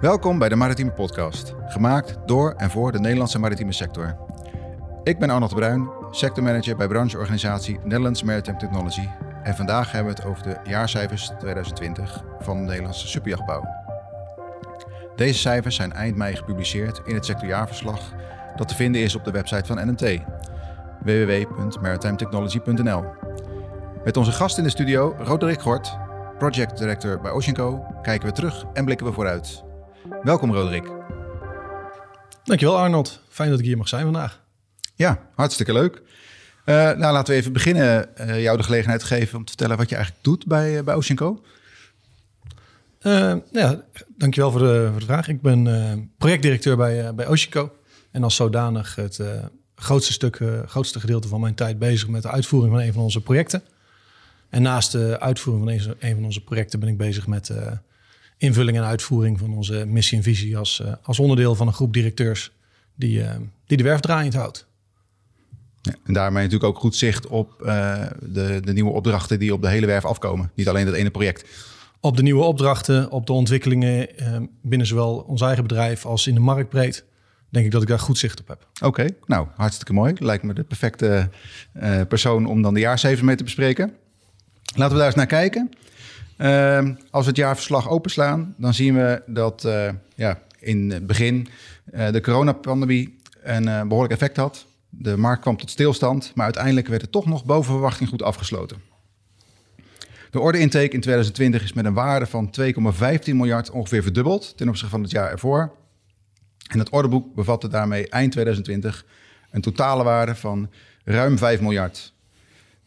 Welkom bij de Maritieme Podcast, gemaakt door en voor de Nederlandse maritieme sector. Ik ben Arnold Bruin, sectormanager bij brancheorganisatie Netherlands Maritime Technology. En vandaag hebben we het over de jaarcijfers 2020 van de Nederlandse superjachtbouw. Deze cijfers zijn eind mei gepubliceerd in het sectorjaarverslag dat te vinden is op de website van NMT, www.maritimetechnology.nl. Met onze gast in de studio, Roderick Gort, project director bij Oceanco, kijken we terug en blikken we vooruit. Welkom Roderick. Dankjewel Arnold. Fijn dat ik hier mag zijn vandaag. Ja, hartstikke leuk. Uh, nou, laten we even beginnen uh, jou de gelegenheid geven om te vertellen wat je eigenlijk doet bij, uh, bij Oceanco. ja, dankjewel voor de, voor de vraag. Ik ben projectdirecteur bij, bij Oceanco. En als zodanig het grootste stuk, grootste gedeelte van mijn tijd bezig met de uitvoering van een van onze projecten. En naast de uitvoering van een, een van onze projecten ben ik bezig met invulling en uitvoering van onze missie en visie als, uh, als onderdeel van een groep directeurs die, uh, die de werf draaiend houdt. Ja, en daarmee natuurlijk ook goed zicht op uh, de, de nieuwe opdrachten die op de hele werf afkomen. Niet alleen dat ene project. Op de nieuwe opdrachten, op de ontwikkelingen binnen zowel ons eigen bedrijf als in de markt breed. Denk ik dat ik daar goed zicht op heb. Oké, nou hartstikke mooi. Lijkt me de perfecte persoon om dan de jaarcijfers mee te bespreken. Laten we daar eens naar kijken. Uh, als we het jaarverslag openslaan, dan zien we dat uh, ja, in het begin uh, de coronapandemie een behoorlijk effect had. De markt kwam tot stilstand, maar uiteindelijk werd het toch nog boven verwachting goed afgesloten. De order intake in 2020 is met een waarde van 2,15 miljard ongeveer verdubbeld ten opzichte van het jaar ervoor. En het orderboek bevatte daarmee eind 2020 een totale waarde van ruim 5 miljard.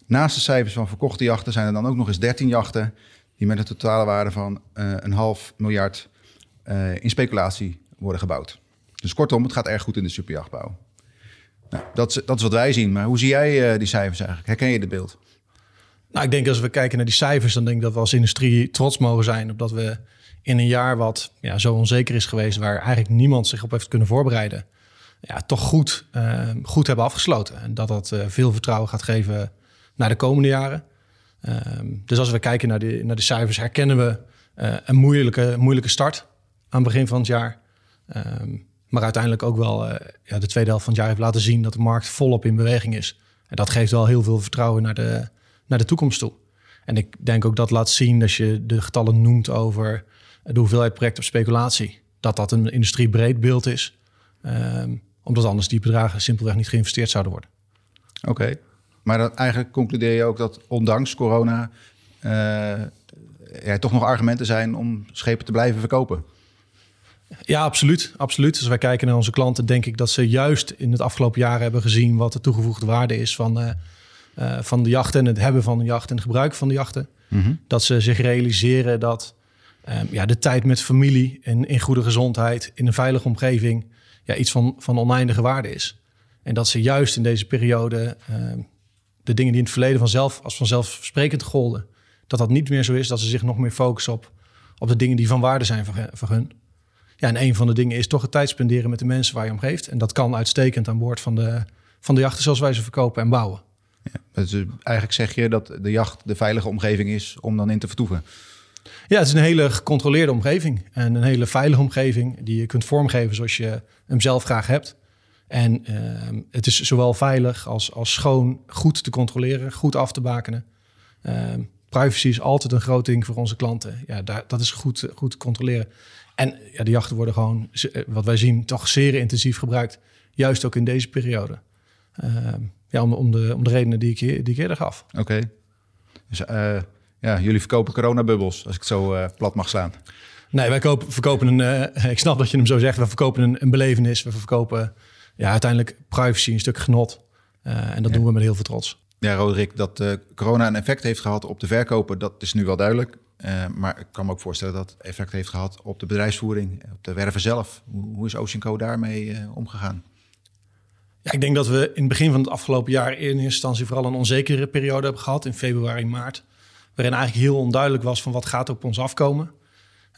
Naast de cijfers van verkochte jachten zijn er dan ook nog eens 13 jachten die met een totale waarde van uh, een half miljard uh, in speculatie worden gebouwd. Dus kortom, het gaat erg goed in de superjachtbouw. Nou, dat, is, dat is wat wij zien. Maar hoe zie jij uh, die cijfers eigenlijk? Herken je dit beeld? Nou, ik denk als we kijken naar die cijfers, dan denk ik dat we als industrie trots mogen zijn op dat we in een jaar wat ja, zo onzeker is geweest, waar eigenlijk niemand zich op heeft kunnen voorbereiden, ja, toch goed, goed hebben afgesloten. En dat dat veel vertrouwen gaat geven naar de komende jaren. Um, dus als we kijken naar de, naar de cijfers, herkennen we uh, een moeilijke, moeilijke start aan het begin van het jaar. Um, maar uiteindelijk ook wel uh, ja, de tweede helft van het jaar heeft laten zien dat de markt volop in beweging is. En dat geeft wel heel veel vertrouwen naar de, naar de toekomst toe. En ik denk ook dat laat zien als je de getallen noemt over de hoeveelheid projecten op speculatie. Dat dat een industriebreed beeld is. Um, omdat anders die bedragen simpelweg niet geïnvesteerd zouden worden. Oké. Maar dan eigenlijk concludeer je ook dat ondanks corona uh, er toch nog argumenten zijn om schepen te blijven verkopen. Ja, absoluut. absoluut. Als wij kijken naar onze klanten, denk ik dat ze juist in het afgelopen jaar hebben gezien wat de toegevoegde waarde is van, uh, uh, van de jachten en het hebben van de jacht en het gebruik van de jachten. Mm -hmm. Dat ze zich realiseren dat um, ja, de tijd met familie en in goede gezondheid, in een veilige omgeving, ja, iets van, van oneindige waarde is. En dat ze juist in deze periode uh, de dingen die in het verleden vanzelf als vanzelfsprekend golden, dat dat niet meer zo is, dat ze zich nog meer focussen op, op de dingen die van waarde zijn voor, voor hun. Ja, en een van de dingen is toch het tijd spenderen met de mensen waar je om geeft. En dat kan uitstekend aan boord van de, van de jachten zoals wij ze verkopen en bouwen. Ja, dus eigenlijk zeg je dat de jacht de veilige omgeving is om dan in te vertoeven. Ja, het is een hele gecontroleerde omgeving en een hele veilige omgeving die je kunt vormgeven zoals je hem zelf graag hebt. En uh, het is zowel veilig als, als schoon, goed te controleren, goed af te bakenen. Uh, privacy is altijd een groot ding voor onze klanten. Ja, daar, dat is goed, goed te controleren. En ja, de jachten worden gewoon, eh, wat wij zien, toch zeer intensief gebruikt. Juist ook in deze periode. Uh, ja, om, om, de, om de redenen die ik, die ik eerder gaf. Oké. Okay. Dus uh, ja, jullie verkopen coronabubbels, als ik het zo uh, plat mag slaan. Nee, wij kopen, verkopen een, ik snap dat je hem zo zegt, we verkopen een, een belevenis. We verkopen ja, uiteindelijk privacy, een stuk genot. Uh, en dat doen we met heel veel trots. Ja, Roderick, dat uh, corona een effect heeft gehad op de verkopen, dat is nu wel duidelijk. Uh, maar ik kan me ook voorstellen dat het effect heeft gehad op de bedrijfsvoering, op de werven zelf. Hoe, hoe is Ocean Co daarmee omgegaan? Ja, ik denk dat we in het begin van het afgelopen jaar in eerste instantie vooral een onzekere periode hebben gehad in februari, maart. Waarin eigenlijk heel onduidelijk was van wat gaat op ons afkomen.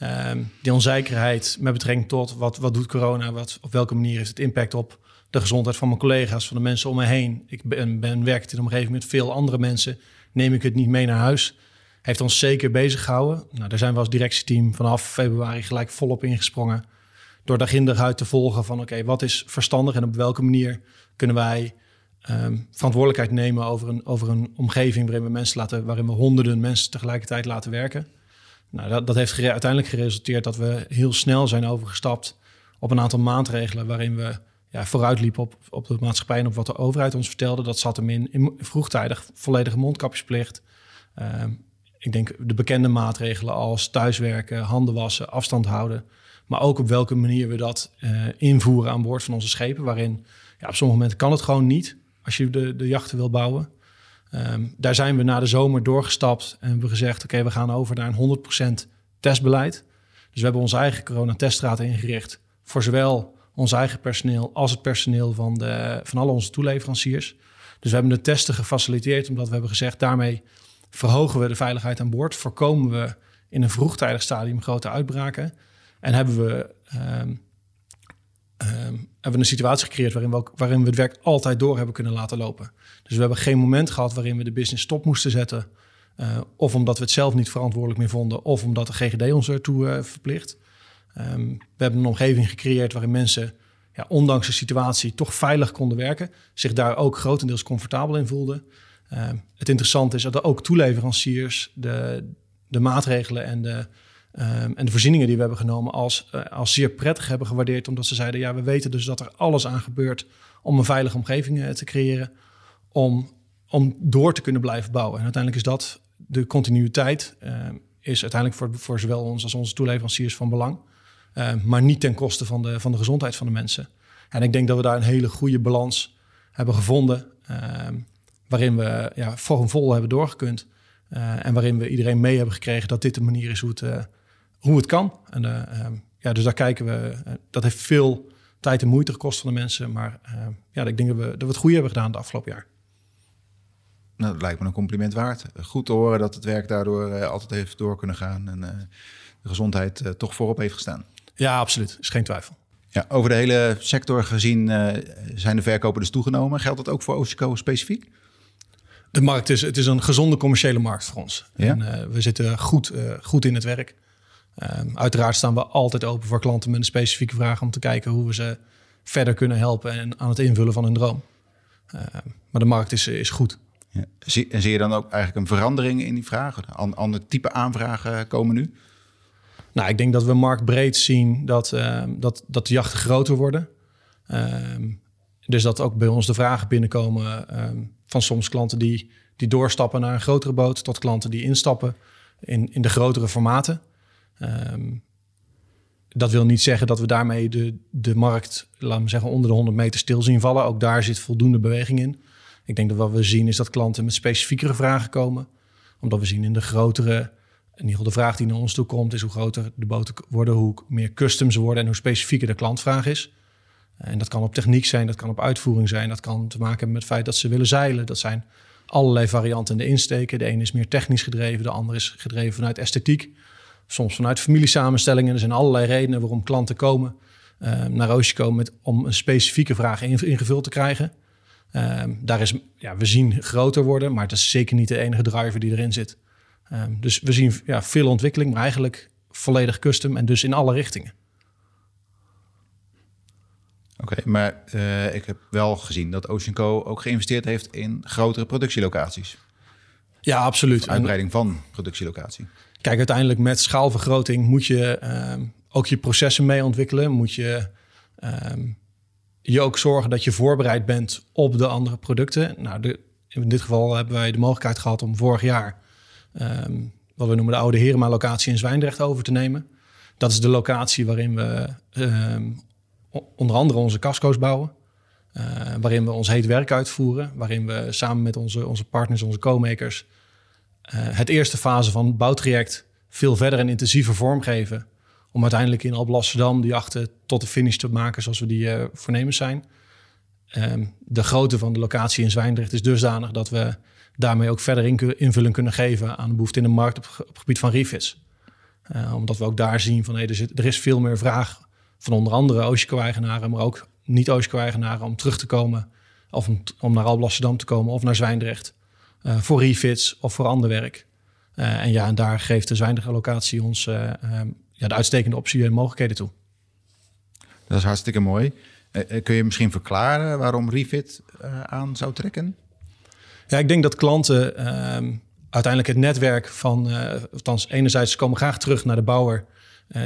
Uh, die onzekerheid met betrekking tot wat, wat doet corona, wat, op welke manier heeft het impact op de gezondheid van mijn collega's, van de mensen om me heen. Ik ben, ben in een omgeving met veel andere mensen. Neem ik het niet mee naar huis? heeft ons zeker bezig gehouden. Nou, daar zijn we als directieteam vanaf februari gelijk volop ingesprongen. Door daar uit te volgen van oké, wat is verstandig en op welke manier kunnen wij Ehm, verantwoordelijkheid nemen over een, over een omgeving waarin we mensen laten, waarin we honderden mensen tegelijkertijd laten werken. Nou, dat, dat heeft uiteindelijk geresulteerd dat we heel snel zijn overgestapt op een aantal maatregelen waarin we ja, vooruitliepen op, op de maatschappij en op wat de overheid ons vertelde. Dat zat hem in, vroegtijdig volledige mondkapjesplicht. Ehm, ik denk de bekende maatregelen als thuiswerken, handen wassen, afstand houden. Maar ook op welke manier we dat uh, invoeren aan boord van onze schepen. Waarin ja, op sommige momenten kan het gewoon niet als je de, de jachten wil bouwen. Ehm, daar zijn we na de zomer doorgestapt en hebben gezegd: oké, we gaan over naar een 100% testbeleid. Dus we hebben onze eigen coronatestraat ingericht voor zowel ons eigen personeel als het personeel van, de, van alle onze toeleveranciers. Dus we hebben de testen gefaciliteerd omdat we hebben gezegd: daarmee verhogen we de veiligheid aan boord, voorkomen we in een vroegtijdig stadium grote uitbraken en hebben we ehm, um, hebben we een situatie gecreëerd waarin we, waarin we het werk altijd door hebben kunnen laten lopen. Dus we hebben geen moment gehad waarin we de business stop moesten zetten. Uh, of omdat we het zelf niet verantwoordelijk meer vonden, of omdat de GGD ons ertoe uh, verplicht. Um, we hebben een omgeving gecreëerd waarin mensen, ja, ondanks de situatie, toch veilig konden werken. Zich daar ook grotendeels comfortabel in voelden. Um, het interessante is dat ook toeleveranciers de, de maatregelen en de Ehm, en de voorzieningen die we hebben genomen als, uh, als zeer prettig hebben gewaardeerd. Omdat ze zeiden, ja, we weten dus dat er alles aan gebeurt om een veilige omgeving uh, te creëren. Om, om door te kunnen blijven bouwen. En uiteindelijk is dat de continuïteit. Is uiteindelijk voor, voor zowel ons als onze toeleveranciers van belang. Ehm, maar niet ten koste van de, van de gezondheid van de mensen. En ik denk dat we daar een hele goede balans hebben gevonden. waarin we ja, voor vol hebben doorgekund. Uh, en waarin we iedereen mee hebben gekregen dat dit de manier is hoe het, hoe het kan. En uh, ja, dus daar kijken we. Dat heeft veel tijd en moeite gekost van de mensen. Maar uh, ja, ik denk dat we, dat we het goede hebben gedaan de afgelopen jaar. Nou, dat lijkt me een compliment waard. Goed te horen dat het werk daardoor altijd heeft door kunnen gaan. En de gezondheid toch voorop heeft gestaan. Ja, absoluut. Is geen twijfel. Ja, over de hele sector gezien zijn de verkopen dus toegenomen. Geldt dat ook voor Oceco specifiek? De markt is, het is een gezonde commerciële markt voor ons. Ja? En, we zitten goed, goed in het werk. Um, uiteraard staan we altijd open voor klanten met een specifieke vraag om te kijken hoe we ze verder kunnen helpen en aan het invullen van hun droom. Um, maar de markt is, is goed. Ja. Zie, en zie je dan ook eigenlijk een verandering in die vragen? An, ander type aanvragen komen nu? Nou, ik denk dat we marktbreed zien dat, uh, dat, dat de jachten groter worden. Um, dus dat ook bij ons de vragen binnenkomen van soms klanten die, die doorstappen naar een grotere boot, tot klanten die instappen in, in de grotere formaten. Um, dat wil niet zeggen dat we daarmee de, de markt, laten we zeggen, onder de 100 meter stil zien vallen. Ook daar zit voldoende beweging in. Ik denk dat wat we zien is dat klanten met specifiekere vragen komen. Omdat we zien in de grotere, in ieder geval de vraag die naar ons toe komt, is hoe groter de boten worden, hoe meer custom ze worden en hoe specifieker de klantvraag is. En dat kan op techniek zijn, dat kan op uitvoering zijn, dat kan te maken hebben met het feit dat ze willen zeilen. Dat zijn allerlei varianten in de insteken. De ene is meer technisch gedreven, de andere is gedreven vanuit esthetiek soms vanuit familiesamenstellingen. Er zijn allerlei redenen waarom klanten komen uh, naar Oceco met, om een specifieke vraag ingevuld te krijgen. Uh, daar is, ja, we zien groter worden, maar het is zeker niet de enige driver die erin zit. Uh, dus we zien ja, veel ontwikkeling, maar eigenlijk volledig custom en dus in alle richtingen. Oké, okay, maar uh, ik heb wel gezien dat Oceanco ook geïnvesteerd heeft in grotere productielocaties. Ja, absoluut. Uitbreiding van productielocatie. Kijk, uiteindelijk met schaalvergroting moet je um, ook je processen mee ontwikkelen. Moet je um, je ook zorgen dat je voorbereid bent op de andere producten. Nou, de, in dit geval hebben wij de mogelijkheid gehad om vorig jaar um, wat we noemen de oude Herema-locatie in Zwijndrecht over te nemen. Dat is de locatie waarin we onder andere onze casco's bouwen. Uh, waarin we ons heet werk uitvoeren. Waarin we samen met onze, onze partners, onze co-makers uh, het eerste fase van het bouwtraject veel verder en intensiever vormgeven. Om uiteindelijk in Alblasserdam die achter tot de finish te maken zoals we die uh, voornemens zijn. Um, de grootte van de locatie in Zwijndrecht is dusdanig dat we daarmee ook verder in, invulling kunnen geven aan de behoefte in de markt op, het gebied van refits. Uh, omdat we ook daar zien van er, zit, er is veel meer vraag van onder andere Oceco-eigenaren, maar ook niet-Oceco-eigenaren om terug te komen of om, naar Alblasserdam te komen of naar Zwijndrecht. Eh, voor refits of voor ander werk. en ja, en daar geeft de zwijnige locatie ons ehm, ja, de uitstekende optie en mogelijkheden toe. Dat is hartstikke mooi. Kun je misschien verklaren waarom Refit aan zou trekken? Ja, ik denk dat klanten ehm, uiteindelijk het netwerk van, althans enerzijds komen graag terug naar de bouwer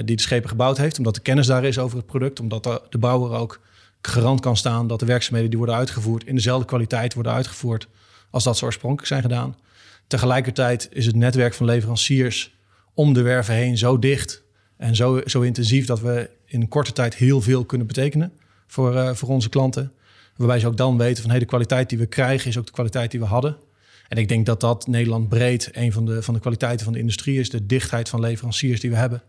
die de schepen gebouwd heeft, omdat de kennis daar is over het product, omdat de, bouwer ook garant kan staan dat de werkzaamheden die worden uitgevoerd in dezelfde kwaliteit worden uitgevoerd als dat ze oorspronkelijk zijn gedaan. Tegelijkertijd is het netwerk van leveranciers om de werven heen zo dicht en zo, zo intensief dat we in korte tijd heel veel kunnen betekenen voor, uh, voor onze klanten. Waarbij ze ook dan weten van hey, de kwaliteit die we krijgen is ook de kwaliteit die we hadden. En ik denk dat dat Nederland breed een van de, van de kwaliteiten van de industrie is. De dichtheid van leveranciers die we hebben.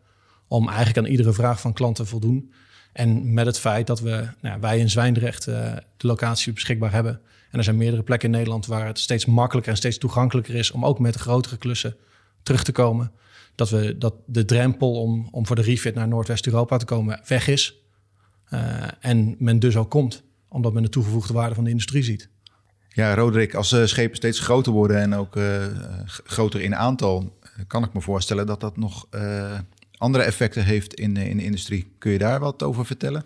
Om eigenlijk aan iedere vraag van klanten te voldoen. En met het feit dat we, nou, wij in Zwijndrecht uh, de locatie beschikbaar hebben. En er zijn meerdere plekken in Nederland waar het steeds makkelijker en steeds toegankelijker is om ook met grotere klussen terug te komen. Dat, we, dat de drempel om, om voor de refit naar Noordwest-Europa te komen weg is. Uh, en men dus ook komt, omdat men de toegevoegde waarde van de industrie ziet. Ja, Roderick, als uh, schepen steeds groter worden en ook uh, groter in aantal, kan ik me voorstellen dat dat nog andere effecten heeft in, in de industrie. Kun je daar wat over vertellen?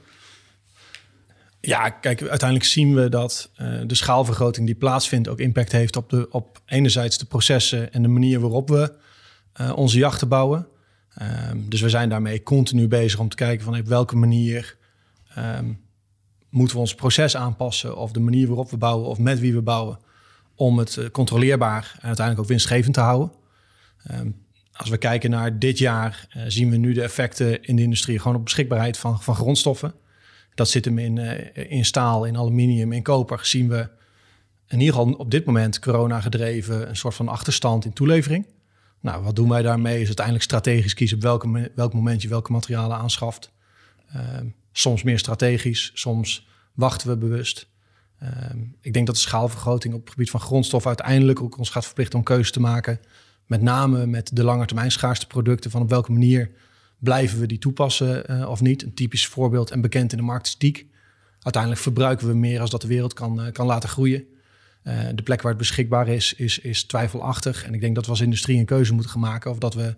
Ja, kijk, uiteindelijk zien we dat de schaalvergroting die plaatsvindt ook impact heeft op, de, op enerzijds de processen en de manier waarop we onze jachten bouwen. Um, dus we zijn daarmee continu bezig om te kijken van op welke manier um, moeten we ons proces aanpassen of de manier waarop we bouwen of met wie we bouwen om het eh, controleerbaar en uiteindelijk ook winstgevend te houden. Um, als we kijken naar dit jaar, uh, zien we nu de effecten in de industrie gewoon op beschikbaarheid van, van grondstoffen. Dat zit hem in, uh, in staal, in aluminium, in koper. Zien we in ieder geval op dit moment corona gedreven een soort van achterstand in toelevering. Nou, wat doen wij daarmee? Is uiteindelijk strategisch kiezen op welk moment je welke materialen aanschaft. Uh, soms meer strategisch, soms wachten we bewust. Ehm, ik denk dat de schaalvergroting op het gebied van grondstof uiteindelijk ook ons gaat verplichten om keuze te maken. Met name met de langetermijn schaarste producten. Van op welke manier blijven we die toepassen uh, of niet. Een typisch voorbeeld en bekend in de markt is teak. Uiteindelijk verbruiken we meer als dat de wereld kan, uh, kan laten groeien. Uh, de plek waar het beschikbaar is, is, is twijfelachtig. En ik denk dat we als industrie een keuze moeten gaan maken of dat we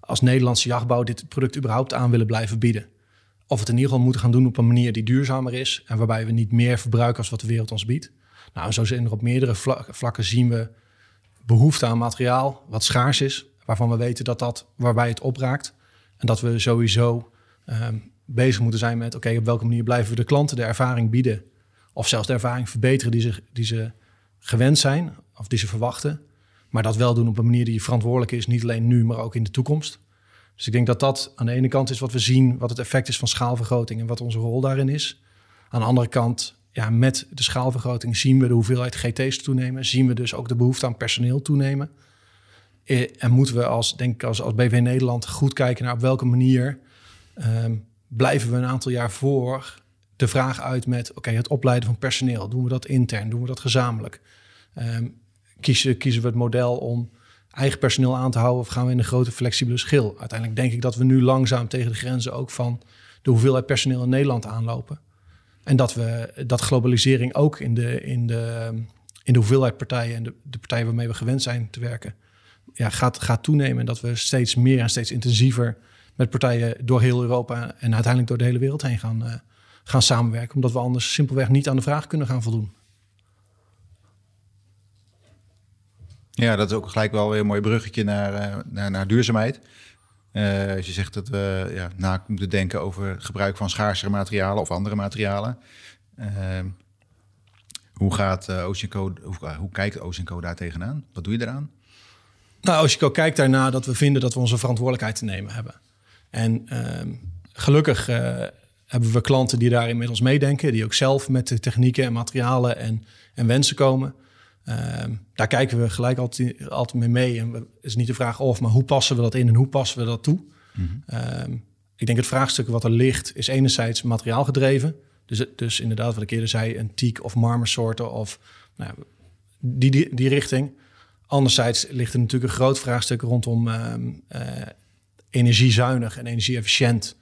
als Nederlandse jachtbouw dit product überhaupt aan willen blijven bieden of het in ieder geval moeten gaan doen op een manier die duurzamer is en waarbij we niet meer verbruiken als wat de wereld ons biedt. Nou, zo zijn er op meerdere vlakken zien we behoefte aan materiaal wat schaars is, waarvan we weten dat dat waarbij het opraakt. En dat we sowieso um, bezig moeten zijn met, oké, op welke manier blijven we de klanten de ervaring bieden, of zelfs de ervaring verbeteren die ze, die ze gewend zijn of die ze verwachten. Maar dat wel doen op een manier die verantwoordelijk is, niet alleen nu, maar ook in de toekomst. Dus ik denk dat dat aan de ene kant is wat we zien, wat het effect is van schaalvergroting en wat onze rol daarin is. Aan de andere kant, ja, met de schaalvergroting zien we de hoeveelheid GT's toenemen, zien we dus ook de behoefte aan personeel toenemen. Eh, en moeten we als, denk ik, als, als BV Nederland goed kijken naar op welke manier um, blijven we een aantal jaar voor de vraag uit met, oké, het opleiden van personeel. Doen we dat intern? Doen we dat gezamenlijk? Um, kiezen, kiezen we het model om eigen personeel aan te houden of gaan we in een grote flexibele schil? Uiteindelijk denk ik dat we nu langzaam tegen de grenzen ook van de hoeveelheid personeel in Nederland aanlopen. En dat we dat globalisering ook in de, in de, in de hoeveelheid partijen en de, de partijen waarmee we gewend zijn te werken, ja, gaat, gaat toenemen. En dat we steeds meer en steeds intensiever met partijen door heel Europa en uiteindelijk door de hele wereld heen gaan, uh, gaan samenwerken. Omdat we anders simpelweg niet aan de vraag kunnen gaan voldoen. Ja, dat is ook gelijk wel weer een mooi bruggetje naar, uh, naar, naar, duurzaamheid. Uh, als je zegt dat we ja, na moeten denken over gebruik van schaarsere materialen of andere materialen. Uh, hoe gaat uh, Oceanco, hoe, hoe kijkt Oceanco daar tegenaan? Wat doe je eraan? Nou, Oceanco kijkt daarna dat we vinden dat we onze verantwoordelijkheid te nemen hebben. En ehm, gelukkig hebben we klanten die daar inmiddels meedenken, die ook zelf met de technieken en materialen en, en wensen komen. Um, daar kijken we gelijk altijd, altijd mee mee. En het is niet de vraag of, maar hoe passen we dat in en hoe passen we dat toe? Mm -hmm. um, ik denk het vraagstuk wat er ligt is enerzijds materiaalgedreven. Dus, dus inderdaad, wat ik eerder zei, een teak of marmersoorten of nou, die, die, die richting. Anderzijds ligt er natuurlijk een groot vraagstuk rondom um, uh, energiezuinig en energieefficiënt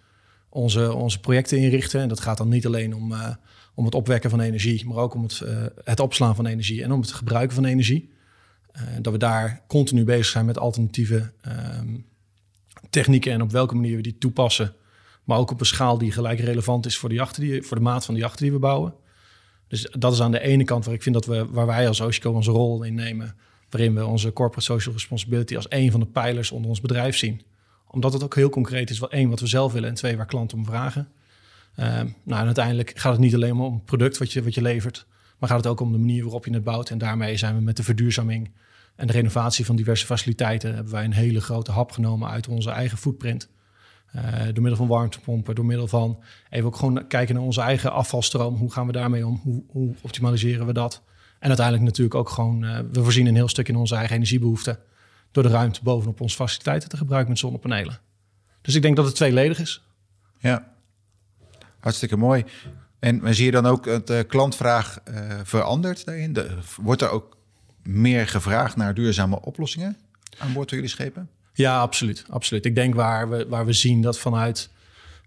onze, onze projecten inrichten. En dat gaat dan niet alleen om, uh, om het opwekken van energie, maar ook om het, uh, het opslaan van energie en om het gebruiken van energie. dat we daar continu bezig zijn met alternatieve ehm, technieken en op welke manier we die toepassen. Maar ook op een schaal die gelijk relevant is voor de, jachten voor de maat van de jachten die we bouwen. Dus dat is aan de ene kant waar ik vind dat we, waar wij als Oceco onze rol innemen. Waarin we onze corporate social responsibility als een van de pijlers onder ons bedrijf zien. Omdat het ook heel concreet is, wat één, wat we zelf willen en twee, waar klanten om vragen. Ehm, nou, en uiteindelijk gaat het niet alleen maar om het product wat je, wat je levert, maar gaat het ook om de manier waarop je het bouwt. En daarmee zijn we met de verduurzaming en de renovatie van diverse faciliteiten, hebben wij een hele grote hap genomen uit onze eigen footprint. Uh, door middel van warmtepompen, door middel van even ook gewoon kijken naar onze eigen afvalstroom. Hoe gaan we daarmee om? Hoe, hoe optimaliseren we dat? En uiteindelijk natuurlijk ook gewoon, uh, we voorzien een heel stuk in onze eigen energiebehoeften. Door de ruimte bovenop onze faciliteiten te gebruiken met zonnepanelen. Dus ik denk dat het tweeledig is. Ja, hartstikke mooi. En zie je dan ook dat de klantvraag uh, verandert daarin? De, wordt er ook meer gevraagd naar duurzame oplossingen aan boord van jullie schepen? Ja, absoluut. absoluut. Ik denk waar we, waar we zien dat vanuit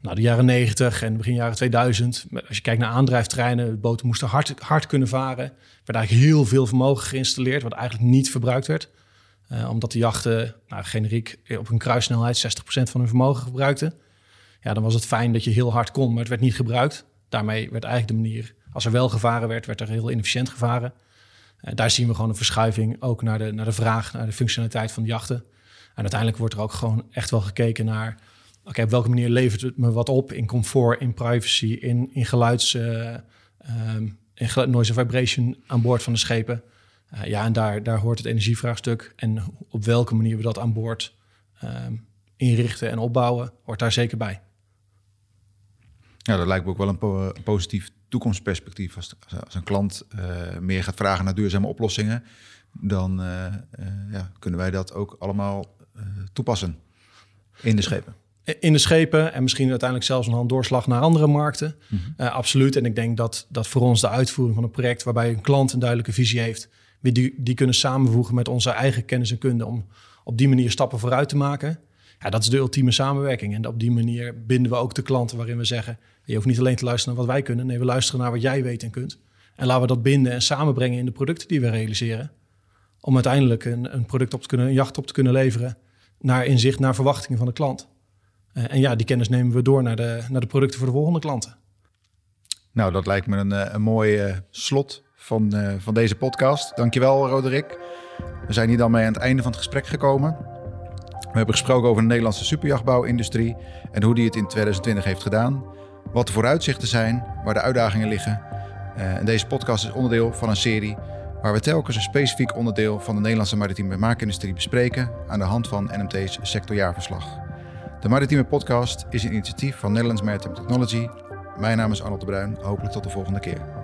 nou, de jaren 90 en begin jaren 2000, als je kijkt naar aandrijftreinen, boten moesten hard, hard kunnen varen. Er werd eigenlijk heel veel vermogen geïnstalleerd, wat eigenlijk niet verbruikt werd. Uh, omdat de jachten, nou, generiek, op een kruissnelheid 60% van hun vermogen gebruikten. Ja, dan was het fijn dat je heel hard kon, maar het werd niet gebruikt. Daarmee werd eigenlijk de manier, als er wel gevaren werd, werd er heel inefficiënt gevaren. Uh, daar zien we gewoon een verschuiving ook naar de, naar de vraag, naar de functionaliteit van de jachten. En uiteindelijk wordt er ook gewoon echt wel gekeken naar... oké, op welke manier levert het me wat op in comfort, in privacy, in, in geluids... Um, in noise vibration aan boord van de schepen. Uh, ja, en daar, daar hoort het energievraagstuk. En op welke manier we dat aan boord um, inrichten en opbouwen, hoort daar zeker bij. Ja, dat lijkt me ook wel een po positief toekomstperspectief. Als, als een klant uh, meer gaat vragen naar duurzame oplossingen, dan uh, ja, kunnen wij dat ook allemaal toepassen in de schepen. In de schepen en misschien uiteindelijk zelfs een doorslag naar andere markten. Mm -hmm. absoluut. En ik denk dat, dat voor ons de uitvoering van een project waarbij een klant een duidelijke visie heeft, die, die kunnen samenvoegen met onze eigen kennis en kunde om op die manier stappen vooruit te maken. Ja, dat is de ultieme samenwerking. En op die manier binden we ook de klanten waarin we zeggen: je hoeft niet alleen te luisteren naar wat wij kunnen, nee, we luisteren naar wat jij weet en kunt. En laten we dat binden en samenbrengen in de producten die we realiseren. Om uiteindelijk een, een product op te kunnen, een jacht op te kunnen leveren naar inzicht, naar verwachtingen van de klant. Uh, en ja, die kennis nemen we door naar de, naar de producten voor de volgende klanten. Nou, dat lijkt me een, een mooi uh, slot van, uh, van deze podcast. Dankjewel, Roderick. We zijn hier dan mee aan het einde van het gesprek gekomen. We hebben gesproken over de Nederlandse superjachtbouwindustrie en hoe die het in 2020 heeft gedaan. Wat de vooruitzichten zijn, waar de uitdagingen liggen. Uh, en deze podcast is onderdeel van een serie waar we telkens een specifiek onderdeel van de Nederlandse maritieme maakindustrie bespreken aan de hand van NMT's sectorjaarverslag. De Maritieme Podcast is een initiatief van Netherlands Maritime Technology. Mijn naam is Arnold de Bruin. Hopelijk tot de volgende keer.